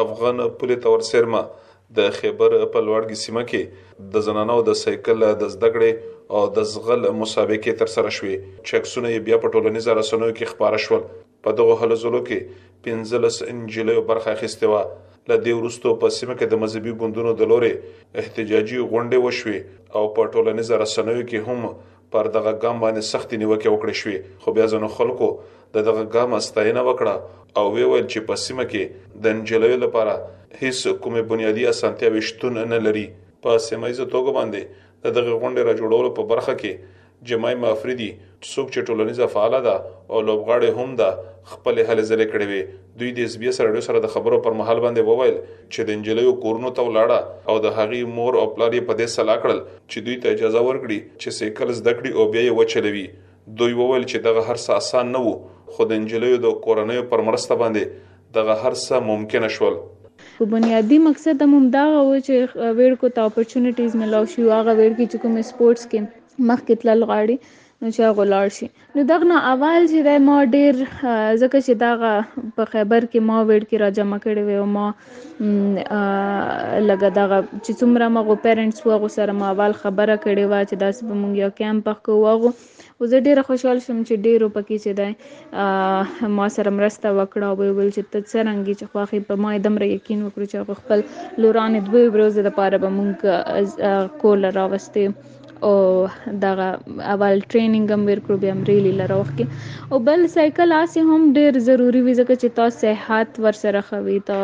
افغان پولې ته ورڅېرمه د خیبر په لوړګي سیمه کې د زنانو د سایکل د زده کړې او د زغل مسابقې تر سره شوې چې عکسونه یې بیا په ټولنیزو رسنیو کې خپاره شول په دغو هلو ځلو کې پنځلس انجلیو برخه اخیستې وه له دې وروسته په سیمه کې د مذهبي ګوندونو د لورې احتجاجي غونډې وشوې او په ټولنیزو رسنیو کې هم پر دغه ګام باندې سختې نیوکې وکړې شوې خو بیا ځینو خلکو د دغه ګام ستاینه وکړه او وی ویل چې په سیمه کې د نجلیو لپاره هیڅ کومې بنیادي اسانتیاوې شتون نه لري په سیمه ییزه توګه باندې د دغه غونډې را جوړولو په برخه کې جمایمه افریدي څوک چې ټولنیزه فعاله ده او لوبغاړې هم ده خپلې هلې ځلې کړې وې دوی د اس بي اس راډیو سره د خبرو پر مهال باندې وویل چې د انجلیو کورونو ته ولاړه او د هغې مور او پلار یې په دې سلا کړل چې دوی ته اجازه ورکړي چې سیکل زده کړي او بیا یې وچلوي دوی وویل چې دغه هر څه اسان نه وو خو د انجلیو د کورنیو پر مرسته باندې دغه هر څه ممکن شول خو بنیادي مقصد هم همداغه و چې ویړکو ته اپرچونټیز ملاو شي هغه ویړکي چې کوم سپورټس کې مخکې تلل غواړي نو چې هغه لاړ شي نو دغه نه اول چې دی ما ډېر ځکه چې دغه په خیبر کې ما ویډ کې راجمع کړی وی او ما لږه دغه چې څومره ما غو پیرنټس وغو سره ما اول خبره کړې وه چې داسې به مونږ یو کیمپ پخ کوو وغو او زه ډېره خوشحال شوم چې ډېرو پکې چې دی ما سره مرسته وکړه او ویل چې ته څرنګه چې خوښې په ما دمره یقین وکړو چې خپل لورانې دوی ورځې لپاره به مونږ کور راوستي او دغه اول ټریننګ هم ورکړو بیا هم ریلی لره وخکې او بل سایکل آسی هم ډیر ضروری وي ځکه چې تاسو صحت ور سره خوي ته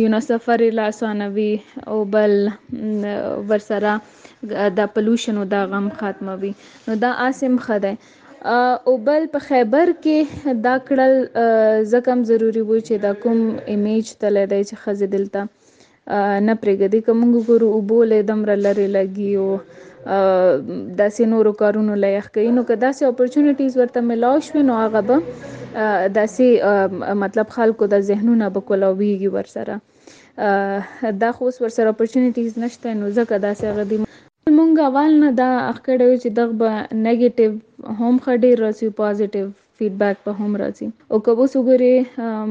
یو نو سفر لا اسانوي او بل ور سره د پلوشن او د غم ختموي نو دا آسم خده او بل په خیبر کې دا کړل زکم ضروری وو چې دا کوم امیج تل دی چې خزه دلته نه پرېږدي که موږ وګورو اوبو له دمره لرې لګي او داسې نورو کارونو له یخ کوي نو که داسې اپرچونټیز ورته ملاو شوي نو هغه به داسې مطلب خلکو د ذهنونه به کولاویږي ورسره دا خو اوس ورسره اپرچونټیز نشته نو ځکه داسې هغه دي مونږ اول نه دا اخ کړی چې دغه به نګیټیو هم خډیر راسي پوزټیو فیډبک به هم راځي او که اوس وګورې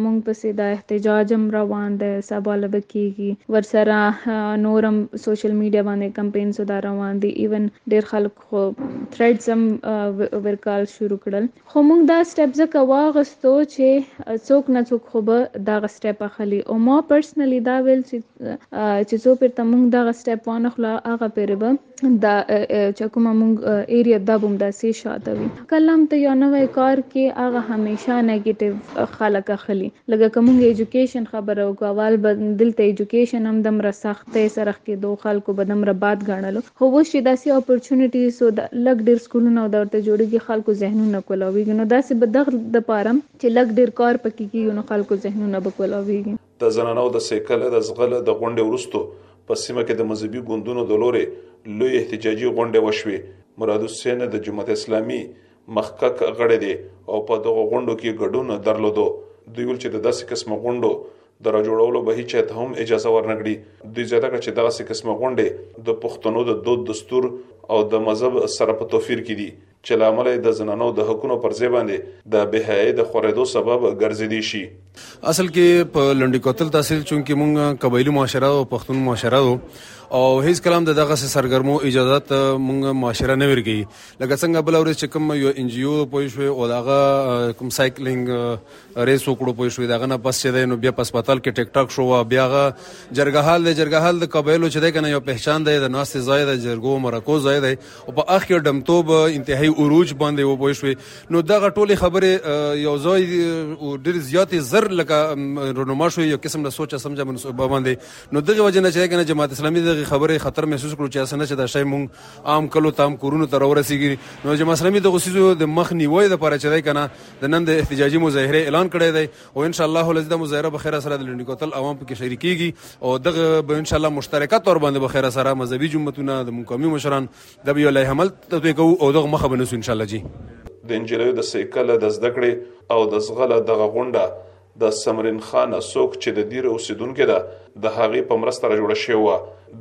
مونږ پسې دا احتجاج هم روان دی سبا له به کیږي ورسره نور هم سوشل میډیا باندې کمپینز دا روان دي ایون ډیر خلک خو تھریډز هم ورکال شروع کړل خو مونږ دا سټیپ ځکه واغستو چې څوک نه څوک خو به دا سټیپ اخلي او ما پرسنلی دا ویل چې چې څو پر تمونږ دا سټیپ وانه خلا هغه پر به دا چې کومه مونږ ایریا دا بم داسې شاته وي کلم ته یو نوې کار کې هغه همیشه نیگیټیو خلک اخلي لکه کومه ایجوکیشن خبره وکړه وال دلته ایجوکیشن هم دمر سخت سرخ کې دوه خلکو بدمر باد غاڼلو خو وش چې داسې اپورچونټیز او لګ ډیر سکولونه او دورته جوړیږي خلکو ذهنونه کولاویږي نو داسې بدغ د پاره چې لګ ډیر کار پکې کیږي نو خلکو ذهنونه بکولاویږي د زنانو د سیکل د زغل د غونډې وروسته په سیمه کې د مذهبي ګوندونو د لورې لوی احتجاجي غونډې وشوې مراد حسین د جماعت اسلامي مخکک غړی دی او په دغه غونډو کې ګډون درلودو دوی ول چې د داسې قسمه غونډو د راجوړولو به هیڅ ته هم اجازه ورنګړي دوی زیاته کړه چې دغه قسمه غونډې د پښتنو د دود دستور او د مذهب سره په توفیر کې دي چې له امله یې د زنانو د حقونو پر ځای باندې د بهایۍ د خورېدو سبب ګرځېدی شي. اصل کې په لنډي کوتل تحصیل چونکې مونږ قبایلی معاشره او پښتون معاشره دو او هیڅ کلام د دغه سرګرمو اجازات مونږ معاشره نه ورګي لکه څنګه بل ورځ چې کوم یو ان جی او پوي شو او دغه کوم سایکلینګ ریس وکړو پوي شو دغه نه پس چې نو بیا په هسپتال کې ټیک ټاک شو بیا غا جرګهال د جرګهال د قبایلو چې د کنه یو پہچان دی د ناس ځای د جرګو مرکو ځای دی او په اخ کې ډمتوب انتهایی عروج باندې و پوه شوې نو دغه ټولې خبرې یو ځای ډېر زیاتې زر لکه رونما شو یو قسم له سوچه سمجه منصوبه باندې نو دغه وجه نه چې کنه جماعت اسلامي دغه خبرې خطر محسوس کړو چې اسنه چې دا شی مونږ عام کلو تام کورونو تر ورسیږي نو جماعت اسلامي دغه سيزو د مخ نیوي د پاره چې کنه د نن د احتجاجي مظاهره اعلان کړی دی او ان شاء الله الذي د مظاهره په خیر سره د لنډی کوتل عوام پکې شریکيږي او دغه به ان شاء الله مشترکه تور باندې په خیر سره مذهبي جمعتونه د مقامي مشران د یو لای حمل ته کو او دغه مخه بنس ان شاء الله جی د انجلیو د سیکل د زده کړې او د زغله دغه غونډه د سمرین خان سوک چې د دیر اوسیدونکو ده د هغې په مرسته را جوړه شوی و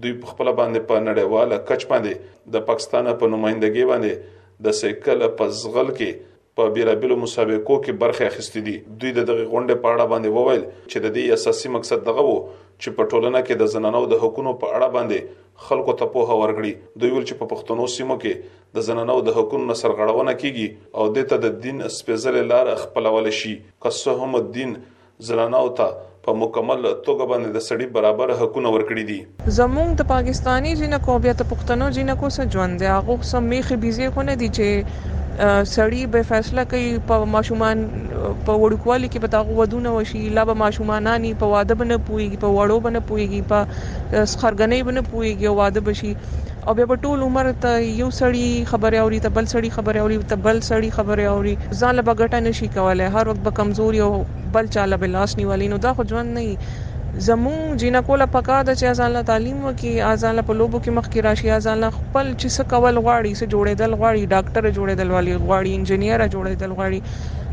دوی په خپل باندې په نړیواله کچ باندې د پاکستان په نمائندګۍ باندې د سیکل په زغل کې په بیلابیلو مسابقو کې برخه اخیستې دي دوی د دغه غونډې په اړه باندې وویل چې د دې اساسي مقصد دغه وو چې په ټولنه کې د زنانو د حقوقو په اړه باندې خلکو ته پوهه ورکړي دوی ویل چې په پښتنو سیمو کې د زنانو د حقوقو نه سرغړونه کیږي او د ته د دین سپیزلې لار خپلول شي که څه هم دین زنانو ته په مکمل توګه باندې د سړي برابر حقونه ورکړي دي. زموږ د پاکستاني جینکو او بیا د پښتنو جینکو څه ژوند دی؟ هغو څه میښې بیزې خو نه دي چې سړي به فیصله کوي په ماشومان په وړوکوالي کې به د هغو ودونه وشي، لا به ماشوماناني په واده به نه پوهېږي، په وړو به نه پوهېږي، په سخرګنۍ به نه پوهېږي او واده به شي. او بیا به ټول عمر ته یو سړي خبرې اوري، ته بل سړي خبرې اوري، ته بل سړي خبرې اوري، ځان له به ګټه نه شي کولای، هر وخت به کمزوري او بل چا له به لاس نیولی، نو دا خو ژوند نه وي. زموږ جینکو له پکار ده چې ځان له تعلیم وکړي، ځان له په لوبو کې مخکې راشي، ځان له خپل چې څه کول غواړي، څه جوړېدل غواړي، ډاکټره جوړېدل غواړي، انجنیره جوړېدل غواړي،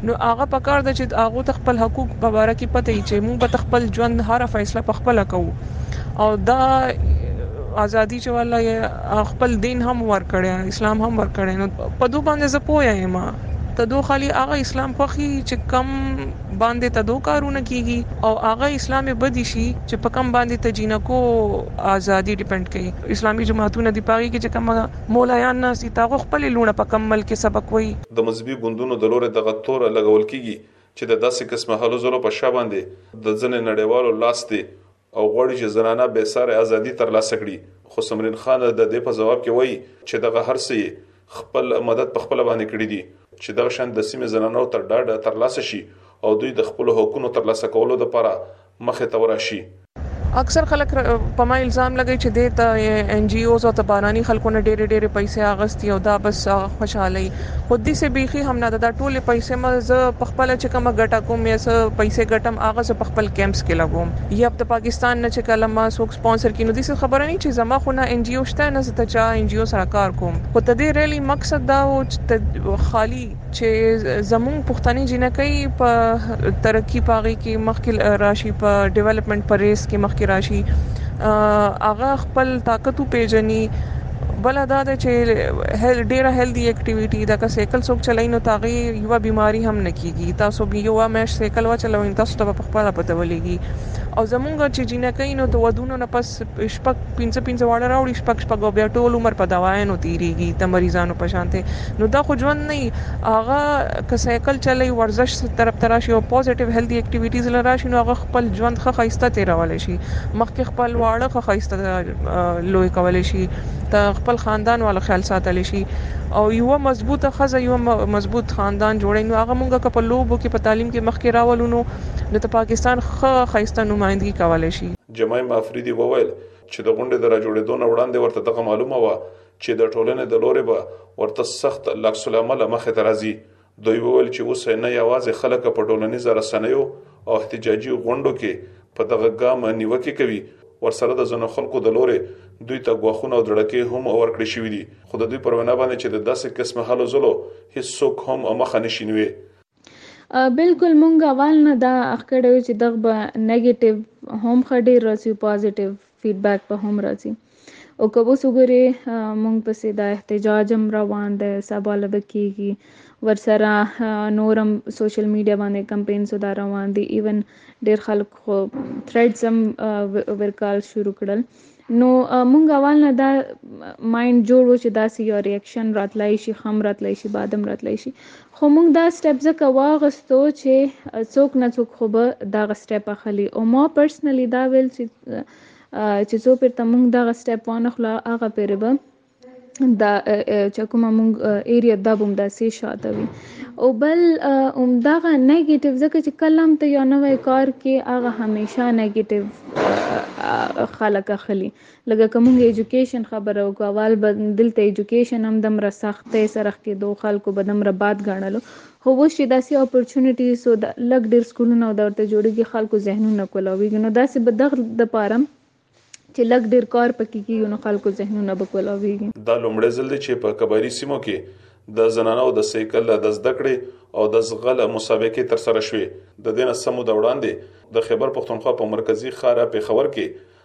نو هغه پکار ده چې هغو ته خپل حقوق په باره کې پته وي چې موږ به ته خپل ژوند هره فیصله پخپله کوو او دا ازادي چې والله یې خپل دین هم ورکړی اسلام هم ورکړی نو په دوه باندې زه پوه یم ته دوه خالي هغه اسلام خوخي چې کم باندې ته دوه کارونه کیږي او هغه اسلام بدی شي چې په کم باندې ته جنکو ازادي ډیپند کوي اسلامي جماعتونه دی پاږي کې چې کم مولایان نه سي تاغه خپل لونه په کم ملک سبق وي د مذهبي ګوندونو د لورې دغه تور لګول کیږي چې د داسې قسمه هلو ځلو په شا باندې د ځنې نړیوالو لاس دی او غواړي چې زنانه بې سارې ازادي ترلاسه کړي خو سمرین خان د دې په ځواب کې وایي چې دغه هر څه خپل مدد په خپل باندې کړی دي چې دغه شان د سیمې زنانو ته ډاډ ترلاسه شي او دوی د خپل حقوقو ترلاسه کولو لپاره مخه ته ورشي اکثر خلک په ما الزام لګي چې د ان جی اوز او د باراني خلکو نه ډېرې ډېرې پیسې اغستي او دا بس خوشحالي خو دي څه بیخي هم نه ده دا ټولې پیسې مه زه پخپله چې کومه ګټه کوم یا څه پیسې ګټم هغه زه پخپل کیمپس کې لګوم یب د پاکستان نه چې کله ما څوک سپانسر کړي نو دي څه خبره ني چې زما خو نه این جی او شته نه زه ته چا این جی او سره کار کوم خو تدې ریلی مقصد دا وو چې ته خالي چې زمونږ پښتني جینکۍ په ترقي په هغې کې مخکې راشي په ډیولپمنټ په ریس کې مخکې راشي هغه خپل طاقت وپیژني. بله دا ده چې ډیره هیلدي اکټیویټي ده که سایکل څوک چلای نو تاغي یو بیماری هم نه کیږي تاسو به یو میش سایکل وچلوي نو تاسو ته په خپل پته ولګي او زمونږ چې جنکې نو ته ودونو نه پس شپک پنځه پنځه واړه راوړي شپک شپک او بیا ټول عمر په دوايانو تیریږي ته مریضانو په شانته نو دا خو ژوند نه هغه که سایکل چلای ورزش طرف تراشي او پوزټیو هیلدي اکټیویټیز لراشي نو هغه خپل ژوند خه خایسته تیرول شي مخکې خپل واړه خه خایسته لوی کولی شي د خپل خاندان والو خیال ساتلی شي او یوه مضبوطه ښځه یوه مضبوط خاندان جوړوي نو هغه مونږ که په لوبو کې په تعلیم کې مخکې راولو نو نو ته پاکستان ښه ښایسته نمایندګي کولی شي. جمایم افریدي وویل چې د غونډې د راجوړېدو نه وړاندې ورته دغه معلومه وه چې د ټولنې د لورې به ورته سخت لعکس العمل مخې ته راځي دوی وویل چې اوس نه یوازې خلک په ټولنیزو رسنیو او احتجاجي غونډو کې په دغه ګام نیوکه کوي ورسره د ځنو خلکو د لوري دوی ته غوښونه او دړکې هم ورکړې شوې دي خو د دوی پر وینا باندې چې د داسې قسمه هلو ځلو هیڅ څوک هم مخه نشي نیوي بالکل مونږ اول نه دا اخ کړو چې دغه به نیگیټیو هم خډیر رسیو پازیټیو فیډبک به هم راځي او که اوس وګورې مونږ پسې دا احتجاج هم روان دی سبا له به کېږي ورسره نور هم سوشل میډیا باندې کمپینز دا روان دي ایون ډېر خلک خو تھریډز هم ورکال شروع کړل نو مونږ اول نه دا مایند جوړ و چې داسې یو ریاکشن راتلای شي خام راتلای شي بادم راتلای شي خو موږ دا سټیپ ځکه واغستو چې څوک نه څوک خو به دغه سټیپ اخلي او ما پرسنلی دا ویل چې چې څو پرته موږ دغه سټیپ وانخلو هغه پرې به دا چې کومه مونږ ایریا دا بم داسې شاته وي او بل اوم دغه نیگیټیو ځکه چې کلم ته یو نوې کار کې هغه همیشه نیگیټیو خلک اخلي لګه که مونږ ایجوکیشن خبره وکړو اول به دلته ایجوکیشن هم دمره سخت دی سرخ کیدو خلکو به دمره باد ګڼلو خو اوس چی داسی اپورچونیټیز او لږ ډیر سکولونه او دا ورته جوړیږی خلکو ذهنونه کولاویږی نو داسی به دغ دپاره چی لږ ډیر کار پکی کیږی نو خلکو ذهنونه به کولاویږی. دا لومړی ځل دی چې په کبايري سيمو کې د زنانو د سايکل د زده کړې او د ځغل مسابقې ترسره شوې. د دې نه څه موده وړاندې د خېبر پښتونخوا په مرکزي ښار پېښور کې